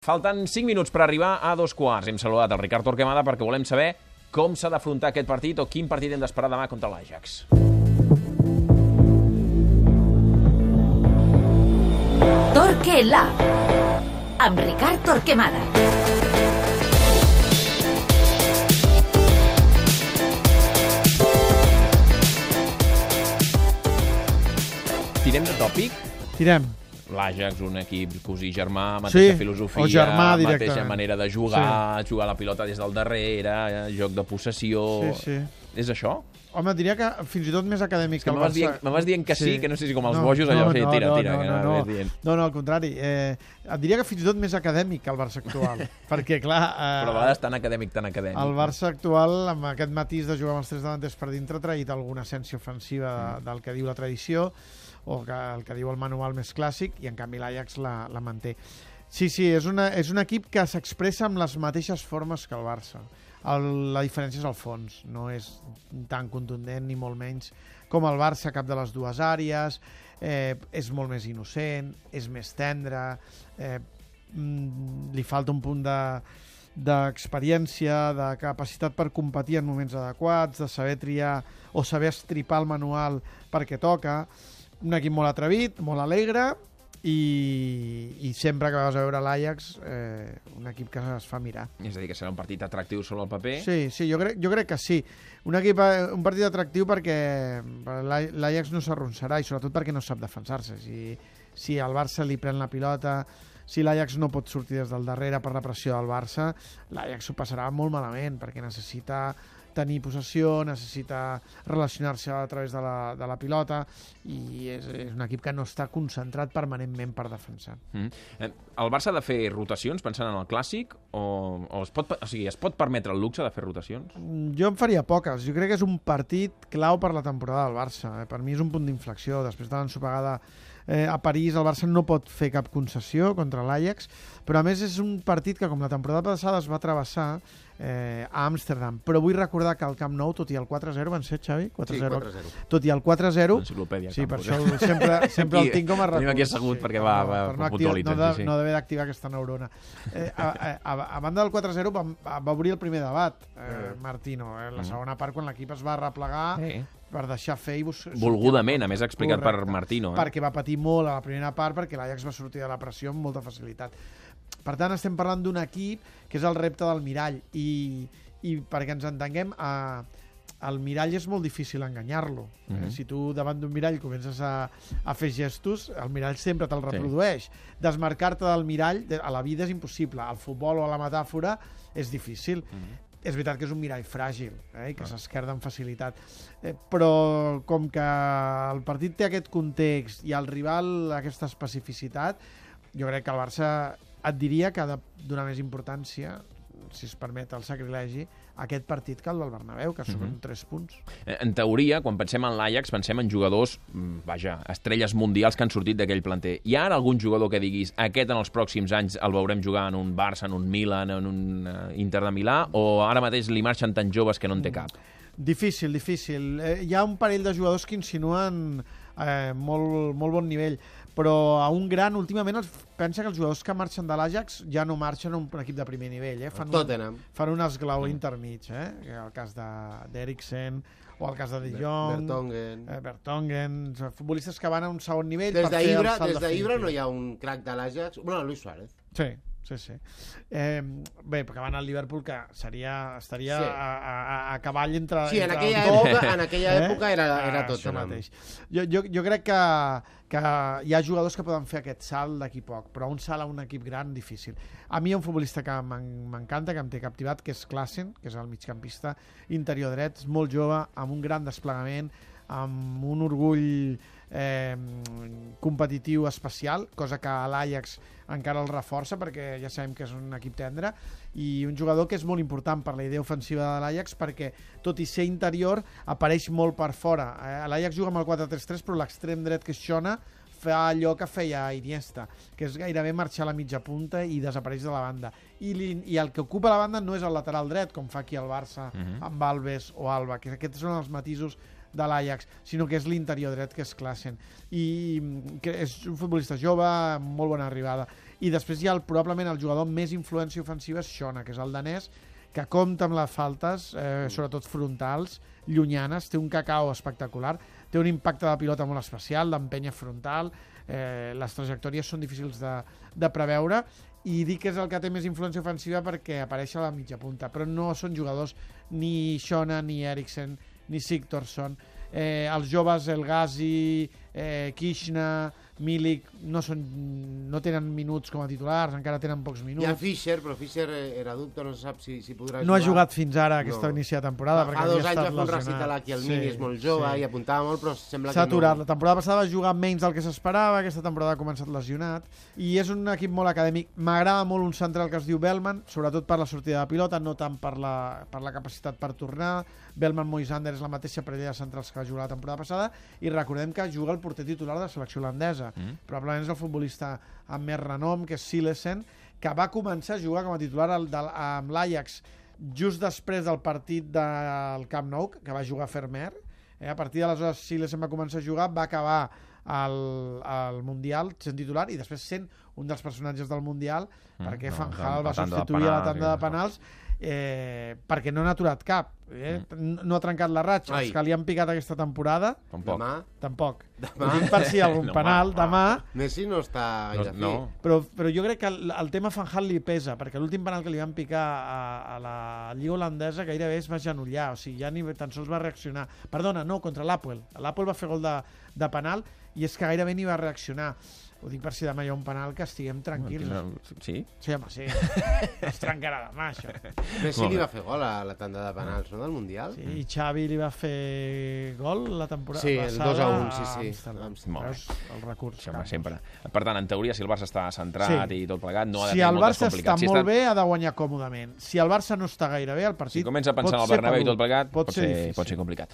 Falten 5 minuts per arribar a dos quarts. Hem saludat el Ricard Torquemada perquè volem saber com s'ha d'afrontar aquest partit o quin partit hem d'esperar demà contra l'Ajax. Torquela amb Ricard Torquemada. Tirem de tòpic? Tirem. L'Ajax, un equip cosí germà, mateixa Sí, filosofia, germà mateixa manera de jugar, jugar la pilota des del darrere, eh, joc de possessió... Sí, sí. És això? Home, diria que fins i tot més acadèmic que el Barça. dient, me vas dient que sí, que no sé si com els bojos allò, sí, tira, tira, que no, no, no, no, no, al contrari. Eh, et diria que fins i tot més acadèmic que el Barça actual. perquè, clar... Eh, Però a vegades tan acadèmic, tan acadèmic. el Barça actual, amb aquest matís de jugar amb els tres davanters per dintre, ha traït alguna essència ofensiva de, del que diu la tradició o que, el que diu el manual més clàssic, i en canvi l'Ajax la, la manté. Sí, sí, és, una, és un equip que s'expressa amb les mateixes formes que el Barça. El, la diferència és el fons, no és tan contundent ni molt menys com el Barça cap de les dues àrees, eh, és molt més innocent, és més tendre, eh, mm, li falta un punt de d'experiència, de capacitat per competir en moments adequats, de saber triar o saber estripar el manual perquè toca. Un equip molt atrevit, molt alegre i, i sempre que vas a veure l'Ajax, eh, un equip que es fa mirar. És a dir, que serà un partit atractiu sobre el paper. Sí, sí, jo crec, jo crec que sí. Un, equip, eh, un partit atractiu perquè l'A- l'Ajax no s'arronsarà i sobretot perquè no sap defensar-se. Si, si el Barça li pren la pilota, si l'Ajax no pot sortir des del darrere per la pressió del Barça, l'Ajax s'ho passarà molt malament perquè necessita tenir possessió, necessita relacionar-se a través de la, de la pilota i és, és un equip que no està concentrat permanentment per defensar. Mm. Eh, El Barça ha de fer rotacions pensant en el clàssic o, o, es, pot, o sigui, es pot permetre el luxe de fer rotacions? Mm, Jo en faria poques. Jo crec que és un partit clau per la temporada del Barça. Eh? Per mi és un punt d'inflexió. Després de l'ensopegada eh, a París, el Barça no pot fer cap concessió contra l'Ajax, però a més és un partit que, com la temporada passada es va travessar eh, a Amsterdam. Però vull recordar que al Camp Nou, tot i el 4-0, van ser, Xavi? 4-0. 4-0. Tot i el 4-0... Enciclopèdia. Sí, per això sempre, sempre el tinc com a tenim recurs. aquí assegut perquè va- va- per no, activar, no, de, sí, sí. no d'haver d'activar aquesta neurona. Eh, a, a, a, a banda del 4-0 va, va obrir el primer debat, eh, Martino. Eh, la segona part, quan l'equip es va replegar Sí. Per deixar fer i bus... Volgudament, a més explicat per Correcte. Martino. Eh? Perquè va patir molt a la primera part perquè l'Ajax va sortir de la pressió amb molta facilitat. Per tant, estem parlant d'un equip que és el repte del mirall i, i perquè ens entenguem, a, el mirall és molt difícil enganyar-lo. Mm Mhm. -hmm. Si tu davant d'un mirall comences a, a fer gestos, el mirall sempre te'l reprodueix. Desmarcar-te del mirall a la vida és impossible. Al futbol o a la metàfora és difícil. Mm Mhm. -hmm. És veritat que és un mirall fràgil, eh, i que s'esquerda amb facilitat. Eh, però com que el partit té aquest context i el rival aquesta especificitat, jo crec que el Barça et diria que ha de donar més importància, si es permet el sacrilegi, aquest partit que el del Bernabéu, que són Mhm. 3 punts. Eh, En teoria, quan pensem en l'Ajax, pensem en jugadors, mm, vaja, estrelles mundials que han sortit d'aquell planter. Hi ha ara algun jugador que diguis aquest en els pròxims anys el veurem jugar en un Barça, en un Milan, en un uh, Inter de Milà, o ara mateix li marxen tan joves que no en té cap? Difícil, difícil. Eh, hi ha un parell de jugadors que insinuen eh, molt, molt bon nivell, però a un gran, últimament, els, pensa que els jugadors que marxen de l'Ajax ja no marxen a un equip de primer nivell. Eh? Fan, un, fan un esglaó intermig, eh? El cas de- d'Eriksen o el cas de De Jong, Bertongen. eh, Bertongen, futbolistes que van a un segon nivell Des per fer el d'Ibra salt des d'Ibra no hi ha un crac de l'Ajax. Bueno, Luis Suárez. Sí, sí, sí. Eh, bé, perquè van al Liverpool que seria, estaria Sí. a, a, a cavall entre... Sí, en entre aquella el època, en aquella eh? època era, era Ah, tot. això mateix. Jo, jo, jo crec que, que hi ha jugadors que poden fer aquest salt d'aquí poc, però un salt a un equip gran difícil. A mi hi ha un futbolista que m'en- m'encanta, que em té captivat, que és Klassen, que és el migcampista interior dret, molt jove, amb un gran desplegament, amb un orgull eh, competitiu especial, cosa que a l'Ajax encara el reforça perquè ja sabem que és un equip tendre i un jugador que és molt important per la idea ofensiva de l'Ajax perquè tot i ser interior apareix molt per fora eh, l'Ajax juga amb el 4-3-3 però l'extrem dret que és Xona fa allò que feia Iniesta, que és gairebé marxar a la mitja punta i desapareix de la banda. I, li, I el que ocupa la banda no és el lateral dret, com fa aquí el Barça, Mhm. amb Alves o Alba, que aquests són els matisos de l'Ajax, sinó que és l'interior dret que és Klassen. I mm, que és un futbolista jove, molt bona arribada. i després hi ha el, probablement el jugador amb més influència ofensiva és Xona, que és el danès, que compta amb les faltes, eh, sobretot frontals, llunyanes, té un cacao espectacular, té un impacte de pilota molt especial, d'empenya frontal, eh, les trajectòries són difícils de, de preveure, i dic que és el que té més influència ofensiva perquè apareix a la mitja punta, però no són jugadors ni Xona, ni Eriksen, ni Sigtorsson. Eh, els joves, El Ghazi, eh, Kishna, Milik, no, són, no tenen minuts com a titulars, encara tenen pocs minuts. Hi ha Fischer, però Fischer eh, era dubte, no se sap si, si podrà no ha jugar. jugat fins ara aquesta No. inici de temporada. Fa, perquè fa dos anys va estat fer un recital aquí al Mini, és molt jove i apuntava molt, però sembla S'ha que aturat. no. La temporada passada va jugar menys del que s'esperava, aquesta temporada ha començat lesionat, i és un equip molt acadèmic. M'agrada molt un central que es diu Bellman, sobretot per la sortida de pilota, no tant per la, per la capacitat per tornar. Bellman Moisander és la mateixa parella de centrals que va jugar la temporada passada, i recordem que juga el porter titular de la selecció holandesa. Mm. Probablement és el futbolista amb més renom, que és Silesen, que va començar a jugar com a titular al, del, amb l'Ajax just després del partit del Camp Nou, que va jugar Fermer. Eh, a partir d'aleshores Silesen va començar a jugar, va acabar al, al Mundial sent titular i després sent un dels personatges del Mundial Mm, perquè no, Van la va substituir a la penals tanda de penals eh, perquè no n'ha aturat cap eh? Mm. no ha trencat la ratxa Ai. els que li han picat aquesta temporada Tampoc. Demà, tampoc Demà? ho dic per si hi ha algun No, penal va, demà Messi no està No, no. però, però jo crec que el, el tema Fanhal li pesa, perquè l'últim penal que li van picar a, a la Lliga holandesa gairebé es va genollar, o sigui, ja ni tan sols va reaccionar. Perdona, no, contra l'Apple. L'Apple va fer gol de, de penal i és que gairebé ni va reaccionar. Ho dic per si demà hi ha un penal que estiguem tranquils. Sí? Sí, home, sí. es trencarà demà, això. Messi li va fer gol a la tanda de penals, no, del Mundial? Sí, I Xavi li va fer gol la temporada Sí, el passada 2 a 1, sí, sí. Amsterdam. Molt. Veus? El recurs. Sempre, Campos. sempre. Per tant, en teoria, si el Barça està centrat Sí. i tot plegat, no ha de si tenir el moltes Barça està complicats. Si molt bé, ha de guanyar còmodament. Si el Barça no està gaire bé, el partit Si comença a pensar en el Bernabéu i tot plegat, pot, pot ser, ser, difícil. pot ser complicat.